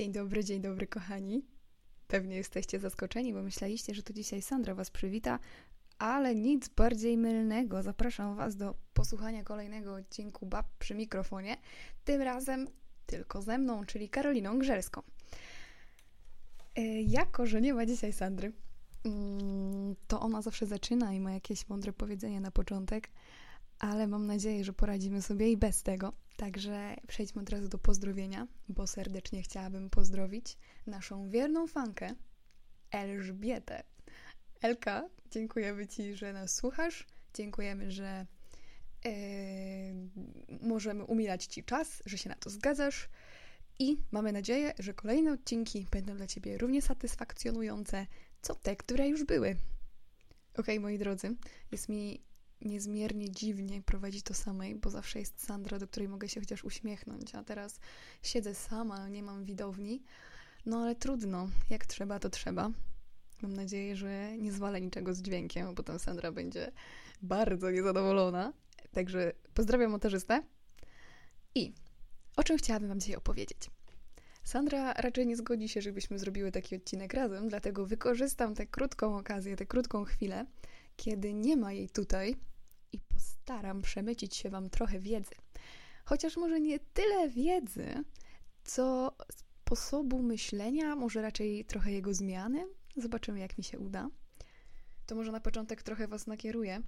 Dzień dobry, dzień dobry, kochani. Pewnie jesteście zaskoczeni, bo myśleliście, że to dzisiaj Sandra Was przywita, ale nic bardziej mylnego. Zapraszam Was do posłuchania kolejnego odcinku Bab przy mikrofonie. Tym razem tylko ze mną, czyli Karoliną Grzelską. E, jako, że nie ma dzisiaj Sandry, mm, to ona zawsze zaczyna i ma jakieś mądre powiedzenie na początek, ale mam nadzieję, że poradzimy sobie i bez tego. Także przejdźmy od razu do pozdrowienia, bo serdecznie chciałabym pozdrowić naszą wierną fankę Elżbietę. Elka, dziękujemy Ci, że nas słuchasz. Dziękujemy, że yy, możemy umilać Ci czas, że się na to zgadzasz. I mamy nadzieję, że kolejne odcinki będą dla Ciebie równie satysfakcjonujące, co te, które już były. Ok, moi drodzy, jest mi niezmiernie dziwnie prowadzić to samej, bo zawsze jest Sandra, do której mogę się chociaż uśmiechnąć, a teraz siedzę sama, nie mam widowni. No ale trudno, jak trzeba, to trzeba. Mam nadzieję, że nie zwalę niczego z dźwiękiem, bo potem Sandra będzie bardzo niezadowolona. Także pozdrawiam montażystę. I o czym chciałabym Wam dzisiaj opowiedzieć? Sandra raczej nie zgodzi się, żebyśmy zrobiły taki odcinek razem, dlatego wykorzystam tę krótką okazję, tę krótką chwilę, kiedy nie ma jej tutaj i postaram przemycić się Wam trochę wiedzy. Chociaż może nie tyle wiedzy, co sposobu myślenia, może raczej trochę jego zmiany. Zobaczymy, jak mi się uda. To może na początek trochę Was nakieruję,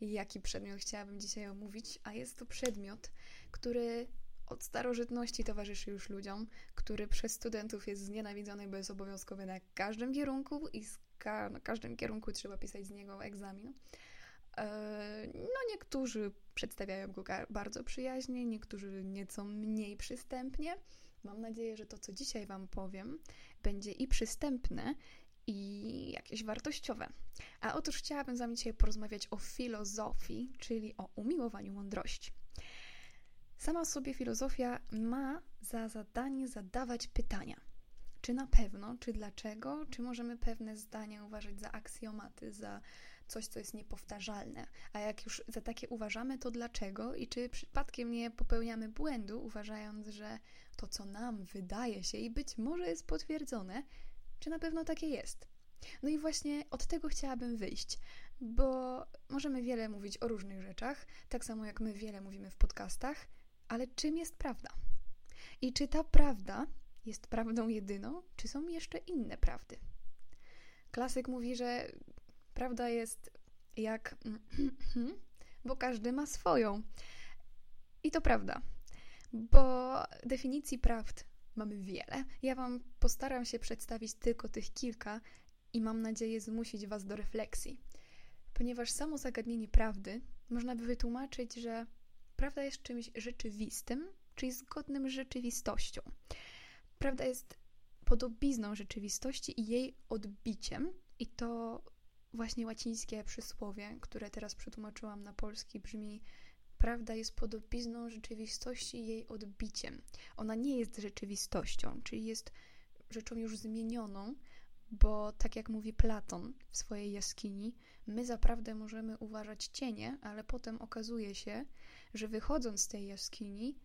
jaki przedmiot chciałabym dzisiaj omówić, a jest to przedmiot, który od starożytności towarzyszy już ludziom, który przez studentów jest znienawidzony, bo jest obowiązkowy na każdym kierunku i ka na każdym kierunku trzeba pisać z niego egzamin. E, no, niektórzy przedstawiają go bardzo przyjaźnie, niektórzy nieco mniej przystępnie. Mam nadzieję, że to, co dzisiaj Wam powiem, będzie i przystępne, i jakieś wartościowe. A otóż chciałabym z Wami dzisiaj porozmawiać o filozofii, czyli o umiłowaniu mądrości. Sama sobie filozofia ma za zadanie zadawać pytania. Czy na pewno, czy dlaczego, czy możemy pewne zdania uważać za aksjomaty, za coś, co jest niepowtarzalne. A jak już za takie uważamy, to dlaczego i czy przypadkiem nie popełniamy błędu, uważając, że to, co nam wydaje się i być może jest potwierdzone, czy na pewno takie jest. No i właśnie od tego chciałabym wyjść, bo możemy wiele mówić o różnych rzeczach, tak samo jak my wiele mówimy w podcastach, ale czym jest prawda? I czy ta prawda jest prawdą jedyną, czy są jeszcze inne prawdy? Klasyk mówi, że prawda jest jak. bo każdy ma swoją. I to prawda, bo definicji prawd mamy wiele. Ja Wam postaram się przedstawić tylko tych kilka i mam nadzieję zmusić Was do refleksji. Ponieważ samo zagadnienie prawdy można by wytłumaczyć, że prawda jest czymś rzeczywistym, czyli zgodnym z rzeczywistością. Prawda jest podobizną rzeczywistości i jej odbiciem, i to właśnie łacińskie przysłowie, które teraz przetłumaczyłam na polski, brzmi: Prawda jest podobizną rzeczywistości jej odbiciem. Ona nie jest rzeczywistością, czyli jest rzeczą już zmienioną, bo tak jak mówi Platon w swojej jaskini, my zaprawdę możemy uważać cienie, ale potem okazuje się, że wychodząc z tej jaskini,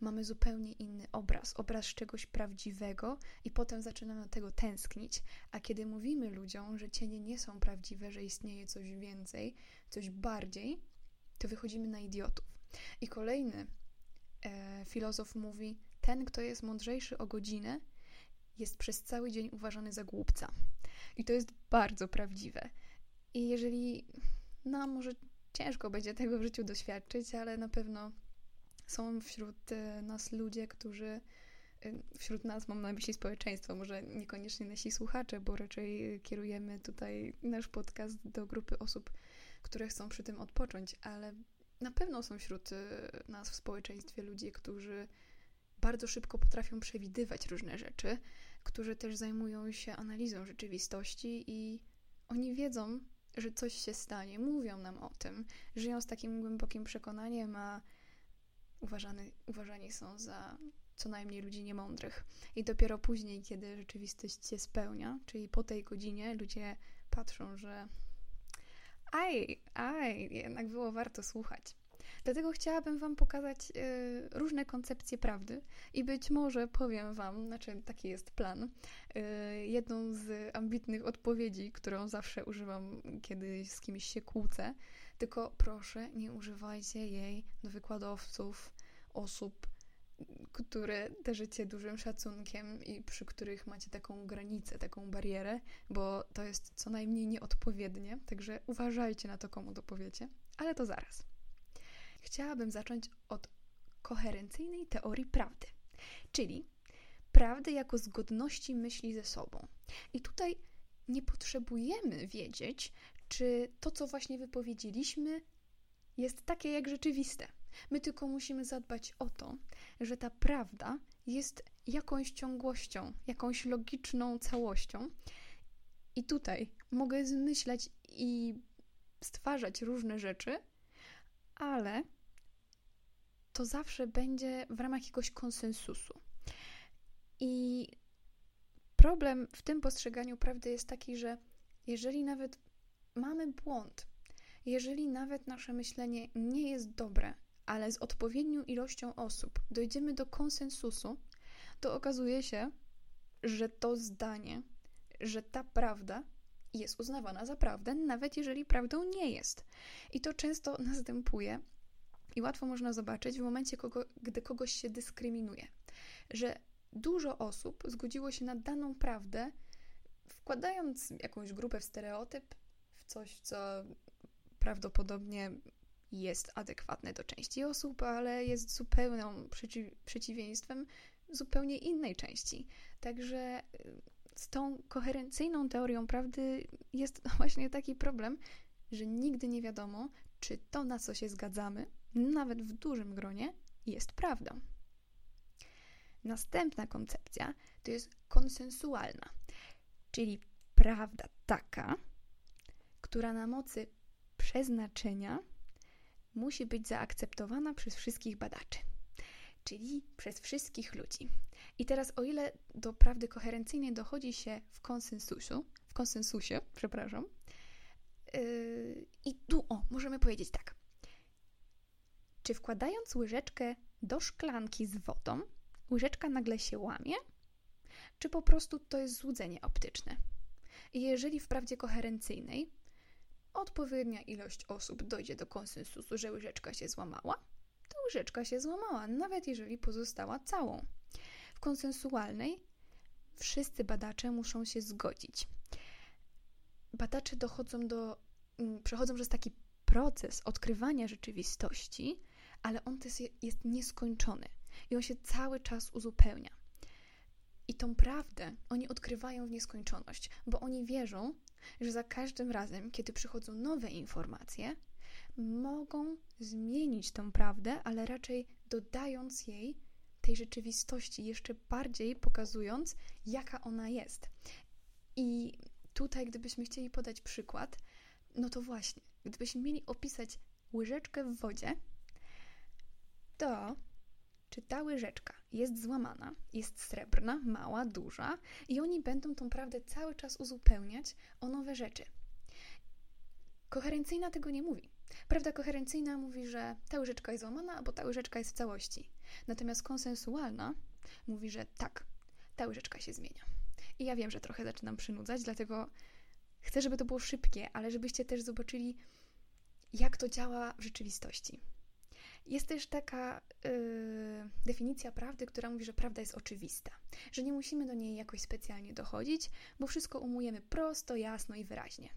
mamy zupełnie inny obraz, obraz czegoś prawdziwego, i potem zaczynamy do tego tęsknić. A kiedy mówimy ludziom, że cienie nie są prawdziwe, że istnieje coś więcej, coś bardziej, to wychodzimy na idiotów. I kolejny e, filozof mówi: Ten, kto jest mądrzejszy o godzinę, jest przez cały dzień uważany za głupca. I to jest bardzo prawdziwe. I jeżeli, no, może ciężko będzie tego w życiu doświadczyć, ale na pewno są wśród e, nas ludzie, którzy e, wśród nas mam na myśli społeczeństwo, może niekoniecznie nasi słuchacze, bo raczej kierujemy tutaj nasz podcast do grupy osób, które chcą przy tym odpocząć, ale na pewno są wśród nas w społeczeństwie ludzie, którzy bardzo szybko potrafią przewidywać różne rzeczy, którzy też zajmują się analizą rzeczywistości i oni wiedzą, że coś się stanie, mówią nam o tym, żyją z takim głębokim przekonaniem, a uważany, uważani są za co najmniej ludzi niemądrych. I dopiero później, kiedy rzeczywistość się spełnia, czyli po tej godzinie, ludzie patrzą, że aj, aj, jednak było warto słuchać. Dlatego chciałabym Wam pokazać y, różne koncepcje prawdy i być może powiem Wam, znaczy taki jest plan, y, jedną z ambitnych odpowiedzi, którą zawsze używam, kiedy z kimś się kłócę, tylko proszę nie używajcie jej do wykładowców, osób, które darzycie dużym szacunkiem i przy których macie taką granicę, taką barierę, bo to jest co najmniej nieodpowiednie, także uważajcie na to, komu to powiecie, ale to zaraz. Chciałabym zacząć od koherencyjnej teorii prawdy, czyli prawdy jako zgodności myśli ze sobą. I tutaj nie potrzebujemy wiedzieć, czy to, co właśnie wypowiedzieliśmy, jest takie jak rzeczywiste. My tylko musimy zadbać o to, że ta prawda jest jakąś ciągłością, jakąś logiczną całością. I tutaj mogę zmyślać i stwarzać różne rzeczy, ale to zawsze będzie w ramach jakiegoś konsensusu. I problem w tym postrzeganiu prawdy jest taki, że jeżeli nawet mamy błąd, jeżeli nawet nasze myślenie nie jest dobre, ale z odpowiednią ilością osób dojdziemy do konsensusu, to okazuje się, że to zdanie, że ta prawda jest uznawana za prawdę, nawet jeżeli prawdą nie jest. I to często następuje i łatwo można zobaczyć w momencie, kogo, gdy kogoś się dyskryminuje, że dużo osób zgodziło się na daną prawdę, wkładając jakąś grupę w stereotyp, coś, co prawdopodobnie jest adekwatne do części osób, ale jest zupełną przeciw przeciwieństwem zupełnie innej części. Także y, z tą koherencyjną teorią prawdy jest właśnie taki problem, że nigdy nie wiadomo, czy to, na co się zgadzamy, nawet w dużym gronie, jest prawdą. Następna koncepcja to jest konsensualna, czyli prawda taka, która na mocy przeznaczenia musi być zaakceptowana przez wszystkich badaczy, czyli przez wszystkich ludzi. I teraz, o ile do prawdy koherencyjnej dochodzi się w konsensusie, w konsensusie, przepraszam, yy, i tu, o, możemy powiedzieć tak. Czy wkładając łyżeczkę do szklanki z wodą, łyżeczka nagle się łamie? Czy po prostu to jest złudzenie optyczne? Jeżeli w prawdzie koherencyjnej odpowiednia ilość osób dojdzie do konsensusu, że łyżeczka się złamała, to łyżeczka się złamała, nawet jeżeli pozostała całą. W konsensualnej wszyscy badacze muszą się zgodzić. Badacze dochodzą do, mm, przechodzą przez taki proces odkrywania rzeczywistości, ale on też jest nieskończony i on się cały czas uzupełnia. I tą prawdę oni odkrywają w nieskończoność, bo oni wierzą, że za każdym razem, kiedy przychodzą nowe informacje, mogą zmienić tą prawdę, ale raczej dodając jej tej rzeczywistości, jeszcze bardziej pokazując, jaka ona jest. I tutaj, gdybyśmy chcieli podać przykład, no to właśnie, gdybyśmy mieli opisać łyżeczkę w wodzie, to czy ta łyżeczka jest złamana, jest srebrna, mała, duża i oni będą tą prawdę cały czas uzupełniać o nowe rzeczy. Koherencyjna tego nie mówi. Prawda koherencyjna mówi, że ta łyżeczka jest złamana, bo ta łyżeczka jest w całości. Natomiast konsensualna mówi, że tak, ta łyżeczka się zmienia. I ja wiem, że trochę zaczynam przynudzać, dlatego chcę, żeby to było szybkie, ale żebyście też zobaczyli, jak to działa w rzeczywistości. Jest też taka yy, definicja prawdy, która mówi, że prawda jest oczywista, że nie musimy do niej jakoś specjalnie dochodzić, bo wszystko umujemy prosto, jasno i wyraźnie.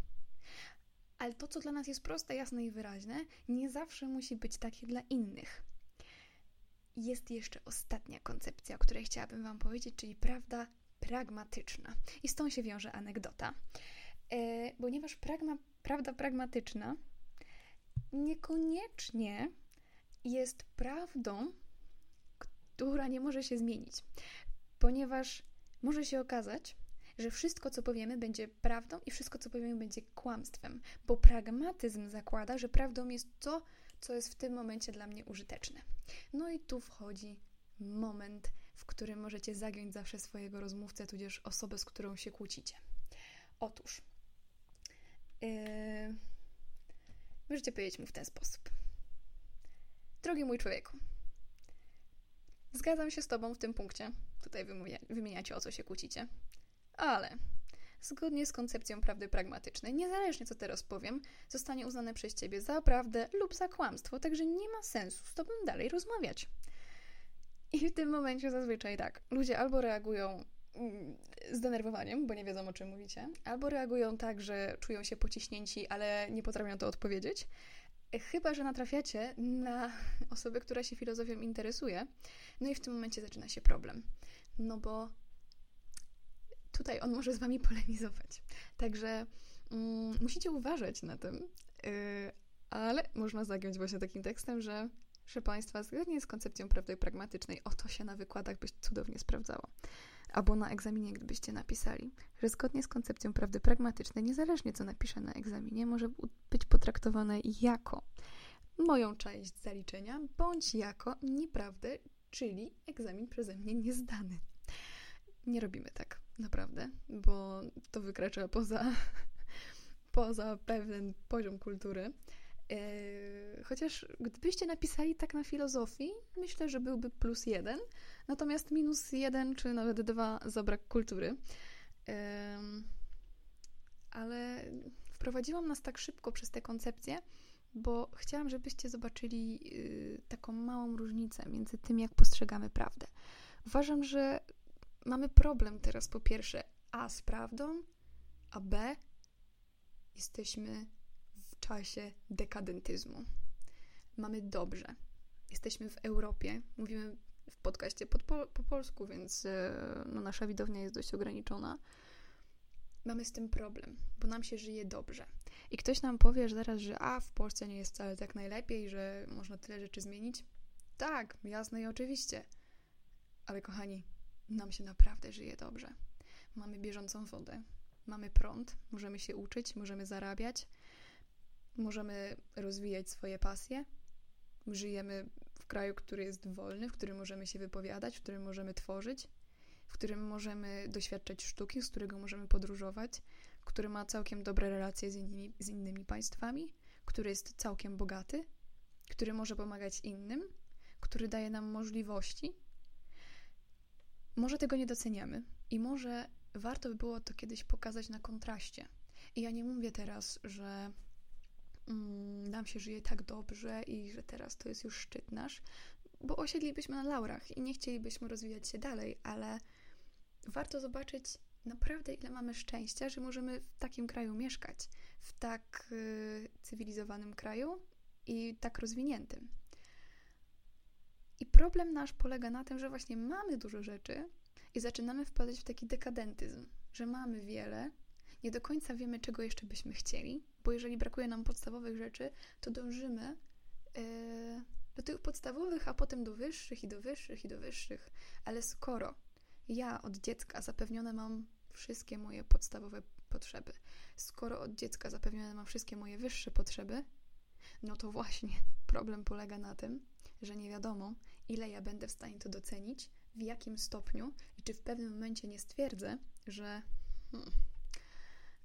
Ale to, co dla nas jest proste, jasne i wyraźne, nie zawsze musi być takie dla innych. Jest jeszcze ostatnia koncepcja, o której chciałabym Wam powiedzieć, czyli prawda pragmatyczna. I z tą się wiąże anegdota. E, ponieważ pragma, prawda pragmatyczna niekoniecznie jest prawdą, która nie może się zmienić, ponieważ może się okazać, że wszystko, co powiemy, będzie prawdą i wszystko, co powiemy, będzie kłamstwem, bo pragmatyzm zakłada, że prawdą jest to, co jest w tym momencie dla mnie użyteczne. No i tu wchodzi moment, w którym możecie zagiąć zawsze swojego rozmówcę, tudzież osobę, z którą się kłócicie. Otóż, yy, możecie powiedzieć mu w ten sposób. Drogi mój człowieku, zgadzam się z Tobą w tym punkcie. Tutaj wymieniacie, o co się kłócicie. Ale zgodnie z koncepcją prawdy pragmatycznej, niezależnie co teraz powiem, zostanie uznane przez Ciebie za prawdę lub za kłamstwo, także nie ma sensu z Tobą dalej rozmawiać. I w tym momencie zazwyczaj tak, ludzie albo reagują mm, zdenerwowaniem, bo nie wiedzą o czym mówicie, albo reagują tak, że czują się pociśnięci, ale nie potrafią to odpowiedzieć. Chyba, że natrafiacie na osobę, która się filozofią interesuje, no i w tym momencie zaczyna się problem. No bo tutaj on może z wami polemizować. Także mm, musicie uważać na tym, yy, ale można zagiąć właśnie takim tekstem, że proszę Państwa, zgodnie z koncepcją prawdy pragmatycznej, oto się na wykładach by cudownie sprawdzało. Albo na egzaminie, gdybyście napisali, że zgodnie z koncepcją prawdy pragmatycznej, niezależnie co napiszę na egzaminie, może być potraktowane jako moją część zaliczenia, bądź jako nieprawdę, czyli egzamin przeze mnie niezdany. Nie robimy tak, naprawdę, bo to wykracza poza, poza pewien poziom kultury. E, chociaż gdybyście napisali tak na filozofii, myślę, że byłby plus jeden, natomiast minus jeden czy nawet dwa za brak kultury. Ale wprowadziłam nas tak szybko przez tę koncepcję, bo chciałam, żebyście zobaczyli y, taką małą różnicę między tym, jak postrzegamy prawdę. Uważam, że mamy problem teraz po pierwsze A z prawdą, a B jesteśmy czasie dekadentyzmu. Mamy dobrze. Jesteśmy w Europie. Mówimy w podcaście po, po polsku, więc e, no, nasza widownia jest dość ograniczona. Mamy z tym problem, bo nam się żyje dobrze. I ktoś nam powie że zaraz, że a w Polsce nie jest wcale tak najlepiej, że można tyle rzeczy zmienić. Tak, jasne i oczywiście. Ale kochani, nam się naprawdę żyje dobrze. Mamy bieżącą wodę, mamy prąd, możemy się uczyć, możemy zarabiać, możemy rozwijać swoje pasje. Żyjemy w kraju, który jest wolny, w którym możemy się wypowiadać, w którym możemy tworzyć, w którym możemy doświadczać sztuki, z którego możemy podróżować, który ma całkiem dobre relacje z innymi, z innymi państwami, który jest całkiem bogaty, który może pomagać innym, który daje nam możliwości, może tego nie doceniamy i może warto by było to kiedyś pokazać na kontraście. I ja nie mówię teraz, że nam się żyje tak dobrze i że teraz to jest już szczyt nasz, bo osiedlibyśmy na laurach i nie chcielibyśmy rozwijać się dalej, ale warto zobaczyć naprawdę, ile mamy szczęścia, że możemy w takim kraju mieszkać, w tak y, cywilizowanym kraju i tak rozwiniętym. I problem nasz polega na tym, że właśnie mamy dużo rzeczy i zaczynamy wpadać w taki dekadentyzm, że mamy wiele, nie do końca wiemy, czego jeszcze byśmy chcieli, bo jeżeli brakuje nam podstawowych rzeczy, to dążymy yy, do tych podstawowych, a potem do wyższych i do wyższych i do wyższych. Ale skoro ja od dziecka zapewnione mam wszystkie moje podstawowe potrzeby, skoro od dziecka zapewnione mam wszystkie moje wyższe potrzeby, no to właśnie problem polega na tym, że nie wiadomo, ile ja będę w stanie to docenić, w jakim stopniu i czy w pewnym momencie nie stwierdzę, że hmm,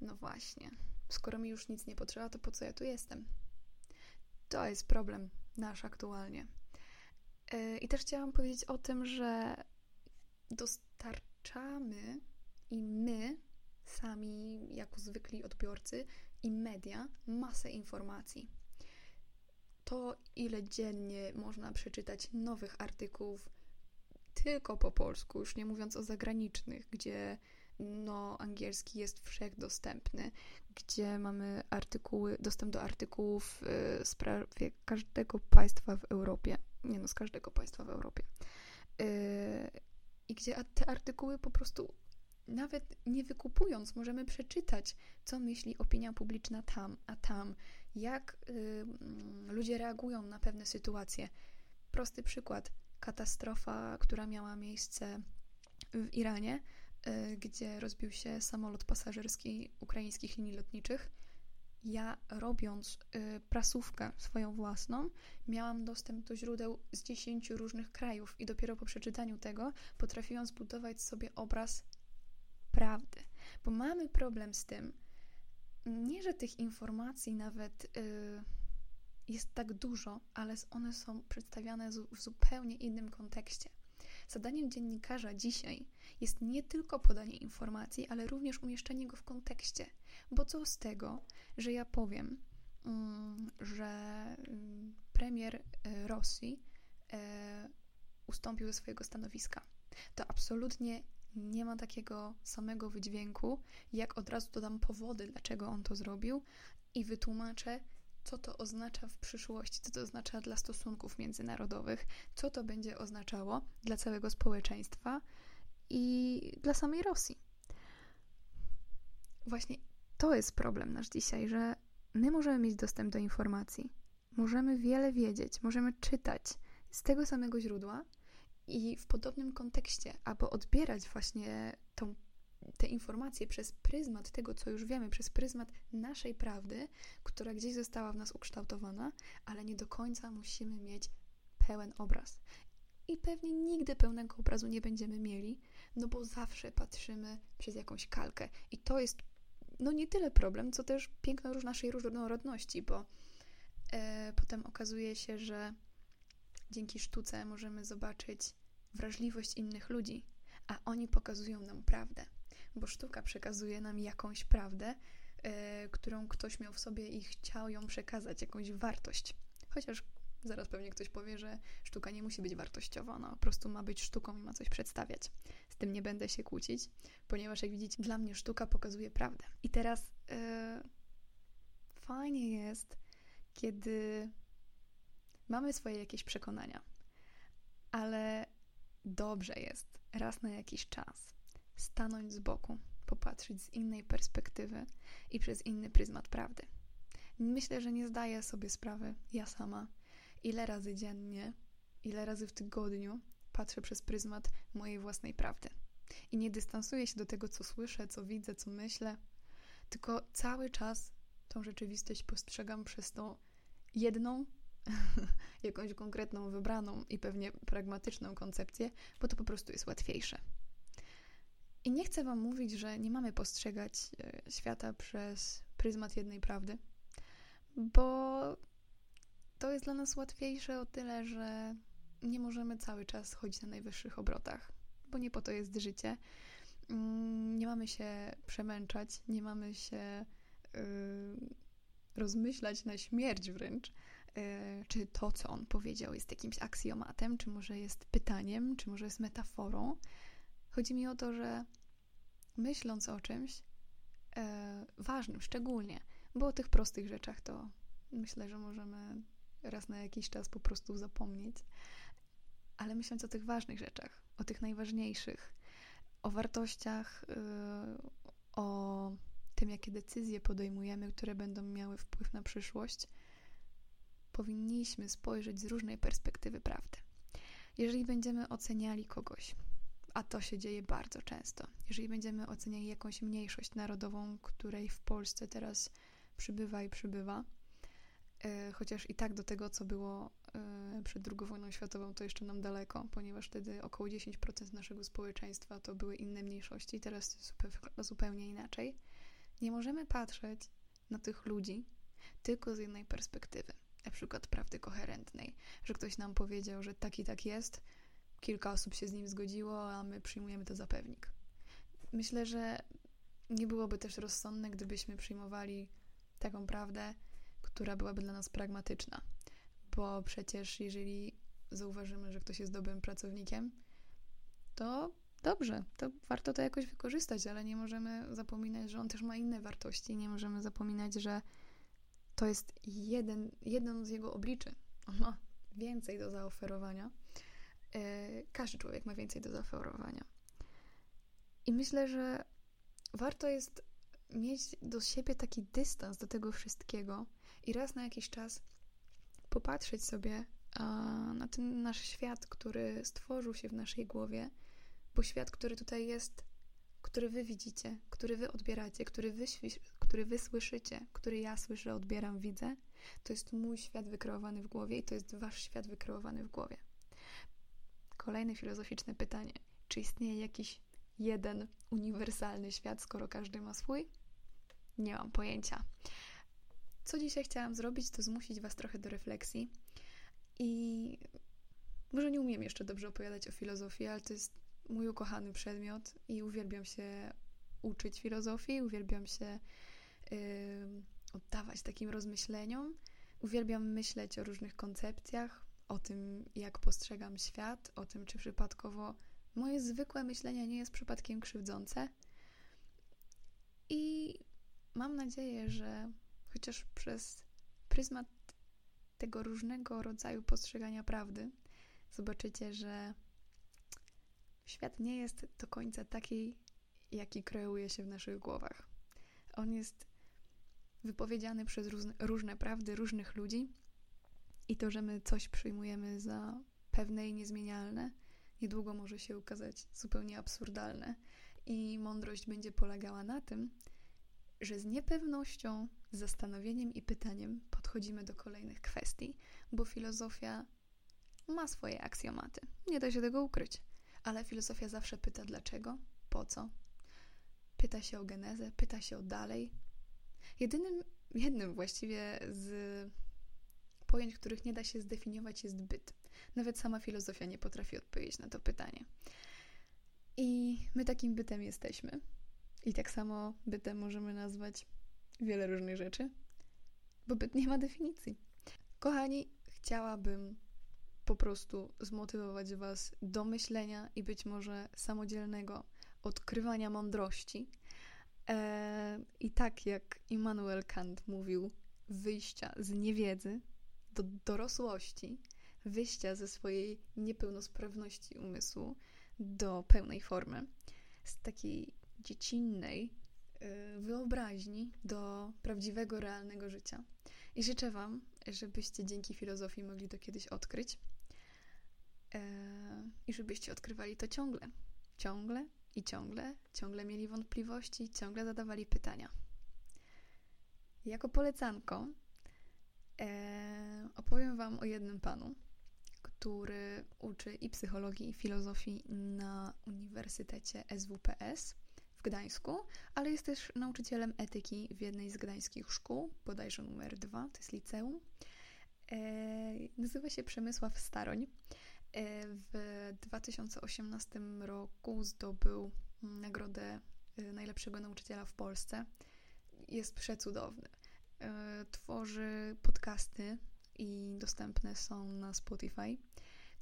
no właśnie, skoro mi już nic nie potrzeba, to po co ja tu jestem? To jest problem nasz aktualnie. Yy, I też chciałam powiedzieć o tym, że dostarczamy i my, sami jako zwykli odbiorcy i media, masę informacji to, ile dziennie można przeczytać nowych artykułów tylko po polsku, już nie mówiąc o zagranicznych, gdzie no, angielski jest wszechdostępny, gdzie mamy artykuły, dostęp do artykułów y, z prawie każdego państwa w Europie. Nie no, z każdego państwa w Europie. Y, I gdzie te artykuły po prostu nawet nie wykupując, możemy przeczytać, co myśli opinia publiczna tam, a tam, jak y, ludzie reagują na pewne sytuacje. Prosty przykład: katastrofa, która miała miejsce w Iranie, y, gdzie rozbił się samolot pasażerski ukraińskich linii lotniczych. Ja, robiąc y, prasówkę swoją własną, miałam dostęp do źródeł z dziesięciu różnych krajów, i dopiero po przeczytaniu tego potrafiłam zbudować sobie obraz prawdy, bo mamy problem z tym, nie, że tych informacji nawet yy, jest tak dużo, ale one są przedstawiane w zupełnie innym kontekście. Zadaniem dziennikarza dzisiaj jest nie tylko podanie informacji, ale również umieszczenie go w kontekście. Bo co z tego, że ja powiem, mm, że mm, premier e, Rosji e, ustąpił ze swojego stanowiska. To absolutnie nie ma takiego samego wydźwięku, jak od razu dodam powody, dlaczego on to zrobił i wytłumaczę, co to oznacza w przyszłości, co to oznacza dla stosunków międzynarodowych, co to będzie oznaczało dla całego społeczeństwa i dla samej Rosji. Właśnie to jest problem nasz dzisiaj, że my możemy mieć dostęp do informacji, możemy wiele wiedzieć, możemy czytać z tego samego źródła i w podobnym kontekście, albo odbierać właśnie tą te informacje przez pryzmat tego, co już wiemy, przez pryzmat naszej prawdy, która gdzieś została w nas ukształtowana, ale nie do końca musimy mieć pełen obraz. I pewnie nigdy pełnego obrazu nie będziemy mieli, no bo zawsze patrzymy przez jakąś kalkę. I to jest no nie tyle problem, co też piękno naszej różnorodności, bo e, potem okazuje się, że dzięki sztuce możemy zobaczyć wrażliwość innych ludzi, a oni pokazują nam prawdę bo sztuka przekazuje nam jakąś prawdę, yy, którą ktoś miał w sobie i chciał ją przekazać, jakąś wartość. Chociaż zaraz pewnie ktoś powie, że sztuka nie musi być wartościowa, ona po prostu ma być sztuką i ma coś przedstawiać. Z tym nie będę się kłócić, ponieważ jak widzicie, dla mnie sztuka pokazuje prawdę. I teraz yy, fajnie jest, kiedy mamy swoje jakieś przekonania, ale dobrze jest raz na jakiś czas stanąć z boku, popatrzeć z innej perspektywy i przez inny pryzmat prawdy. Myślę, że nie zdaję sobie sprawy, ja sama, ile razy dziennie, ile razy w tygodniu patrzę przez pryzmat mojej własnej prawdy. I nie dystansuję się do tego, co słyszę, co widzę, co myślę, tylko cały czas tą rzeczywistość postrzegam przez tą jedną, jakąś konkretną, wybraną i pewnie pragmatyczną koncepcję, bo to po prostu jest łatwiejsze. I nie chcę Wam mówić, że nie mamy postrzegać e, świata przez pryzmat jednej prawdy, bo to jest dla nas łatwiejsze o tyle, że nie możemy cały czas chodzić na najwyższych obrotach, bo nie po to jest życie. Mm, nie mamy się przemęczać, nie mamy się yy, rozmyślać na śmierć wręcz, yy, czy to, co on powiedział, jest jakimś aksjomatem, czy może jest pytaniem, czy może jest metaforą. Chodzi mi o to, że myśląc o czymś e, ważnym, szczególnie, bo o tych prostych rzeczach to myślę, że możemy raz na jakiś czas po prostu zapomnieć, ale myśląc o tych ważnych rzeczach, o tych najważniejszych, o wartościach, e, o tym, jakie decyzje podejmujemy, które będą miały wpływ na przyszłość, powinniśmy spojrzeć z różnej perspektywy prawdy. Jeżeli będziemy oceniali kogoś a to się dzieje bardzo często. Jeżeli będziemy oceniali jakąś mniejszość narodową, której w Polsce teraz przybywa i przybywa, e, chociaż i tak do tego, co było e, przed II wojną światową, to jeszcze nam daleko, ponieważ wtedy około 10% naszego społeczeństwa to były inne mniejszości, teraz zupełnie, inaczej. Nie możemy patrzeć na tych ludzi tylko z jednej perspektywy, na przykład prawdy koherentnej, że ktoś nam powiedział, że tak i tak jest, kilka osób się z nim zgodziło, a my przyjmujemy to za pewnik. Myślę, że nie byłoby też rozsądne, gdybyśmy przyjmowali taką prawdę, która byłaby dla nas pragmatyczna, bo przecież jeżeli zauważymy, że ktoś jest dobrym pracownikiem, to dobrze, to warto to jakoś wykorzystać, ale nie możemy zapominać, że on też ma inne wartości, nie możemy zapominać, że to jest jeden, jedno z jego obliczy. On ma więcej do zaoferowania każdy człowiek ma więcej do zaoferowania. I myślę, że warto jest mieć do siebie taki dystans do tego wszystkiego i raz na jakiś czas popatrzeć sobie na ten nasz świat, który stworzył się w naszej głowie, bo świat, który tutaj jest, który wy widzicie, który wy odbieracie, który wy, który wy słyszycie, który ja słyszę, odbieram, widzę, to jest mój świat wykreowany w głowie i to jest wasz świat wykreowany w głowie. Kolejne filozoficzne pytanie. Czy istnieje jakiś jeden uniwersalny świat, skoro każdy ma swój? Nie mam pojęcia. co dzisiaj chciałam zrobić, to zmusić Was trochę do refleksji. I może nie umiem jeszcze dobrze opowiadać o filozofii, ale to jest mój ukochany przedmiot i uwielbiam się uczyć filozofii, uwielbiam się yy, oddawać takim rozmyśleniom, uwielbiam myśleć o różnych koncepcjach, o tym, jak postrzegam świat, o tym, czy przypadkowo moje zwykłe myślenie nie jest przypadkiem krzywdzące. I mam nadzieję, że chociaż przez pryzmat tego różnego rodzaju postrzegania prawdy, zobaczycie, że świat nie jest do końca taki, jaki kreuje się w naszych głowach. On jest wypowiedziany przez różne, prawdy różnych ludzi i to, że my coś przyjmujemy za pewne i niezmienialne, niedługo może się ukazać zupełnie absurdalne. I mądrość będzie polegała na tym, że z niepewnością, zastanowieniem i pytaniem podchodzimy do kolejnych kwestii, bo filozofia ma swoje aksjomaty. Nie da się tego ukryć. Ale filozofia zawsze pyta dlaczego, po co. Pyta się o genezę, pyta się o dalej. Jedynym, jednym właściwie z pojęć, których nie da się zdefiniować, jest byt. Nawet sama filozofia nie potrafi odpowiedzieć na to pytanie. I my takim bytem jesteśmy. I tak samo bytem możemy nazwać wiele różnych rzeczy, bo byt nie ma definicji. Kochani, chciałabym po prostu zmotywować Was do myślenia i być może samodzielnego odkrywania mądrości. Eee, I tak jak Immanuel Kant mówił, wyjścia z niewiedzy do dorosłości, wyjścia ze swojej niepełnosprawności umysłu do pełnej formy, z takiej dziecinnej y, wyobraźni do prawdziwego, realnego życia. I życzę Wam, żebyście dzięki filozofii mogli to kiedyś odkryć e, i żebyście odkrywali to ciągle, ciągle i ciągle, ciągle mieli wątpliwości, ciągle zadawali pytania. Jako polecanko e, opowiem Wam o jednym panu, który uczy i psychologii, i filozofii na Uniwersytecie SWPS w Gdańsku, ale jest też nauczycielem etyki w jednej z gdańskich szkół, bodajże numer dwa, to jest liceum. E, nazywa się Przemysław Staroń. E, w 2018 roku zdobył nagrodę e, najlepszego nauczyciela w Polsce. Jest przecudowny. E, tworzy podcasty i dostępne są na Spotify.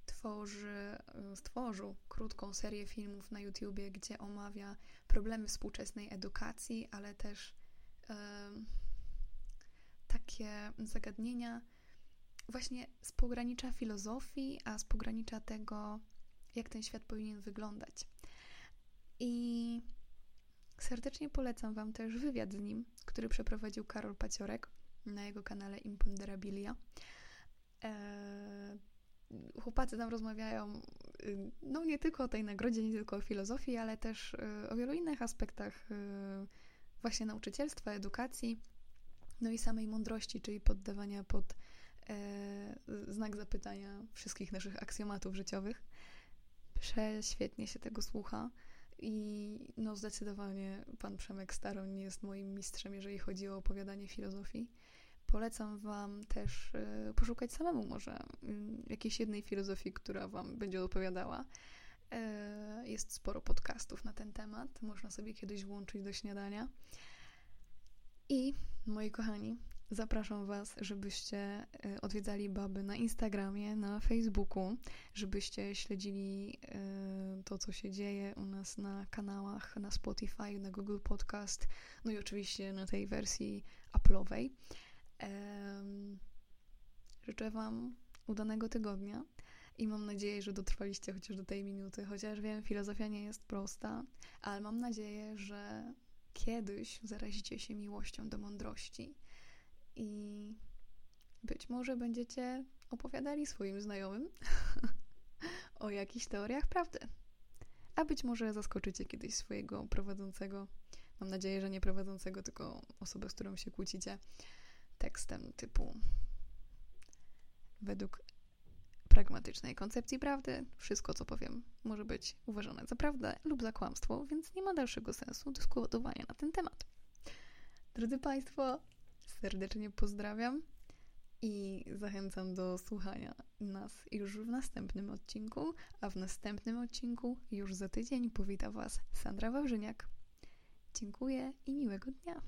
Tworzy, e, stworzył krótką serię filmów na YouTubie, gdzie omawia problemy współczesnej edukacji, ale też e, takie zagadnienia właśnie z pogranicza filozofii, a z pogranicza tego, jak ten świat powinien wyglądać. I serdecznie polecam Wam też wywiad z nim, który przeprowadził Karol Paciorek na jego kanale Imponderabilia. Eee, chłopacy tam rozmawiają y, no nie tylko o tej nagrodzie, nie tylko o filozofii, ale też y, o wielu innych aspektach y, właśnie nauczycielstwa, edukacji, no i samej mądrości, czyli poddawania pod e, znak zapytania wszystkich naszych aksjomatów życiowych. Prześwietnie się tego słucha. I no zdecydowanie pan Przemek Staroń jest moim mistrzem, jeżeli chodzi o opowiadanie filozofii. Polecam Wam też y, poszukać samemu może y, jakiejś jednej filozofii, która Wam będzie opowiadała. Y, jest sporo podcastów na ten temat, można sobie kiedyś włączyć do śniadania. I moi kochani, Zapraszam Was, żebyście y, odwiedzali baby na Instagramie, na Facebooku, żebyście śledzili y, to, co się dzieje u nas na kanałach, na Spotify, na Google Podcast, no i oczywiście na tej wersji Apple'owej. Życzę Wam udanego tygodnia i mam nadzieję, że dotrwaliście chociaż do tej minuty, chociaż wiem, filozofia nie jest prosta, ale mam nadzieję, że kiedyś zarazicie się miłością do mądrości i być może będziecie opowiadali swoim znajomym o jakichś teoriach prawdy. A być może zaskoczycie kiedyś swojego prowadzącego, mam nadzieję, że nie prowadzącego, tylko osobę, z którą się kłócicie, tekstem typu według pragmatycznej koncepcji prawdy, wszystko co powiem może być uważane za prawdę lub za kłamstwo, więc nie ma dalszego sensu dyskutowania na ten temat. Drodzy Państwo, serdecznie pozdrawiam i zachęcam do słuchania nas już w następnym odcinku, a w następnym odcinku już za tydzień powita Was Sandra Wawrzyniak. Dziękuję i miłego dnia.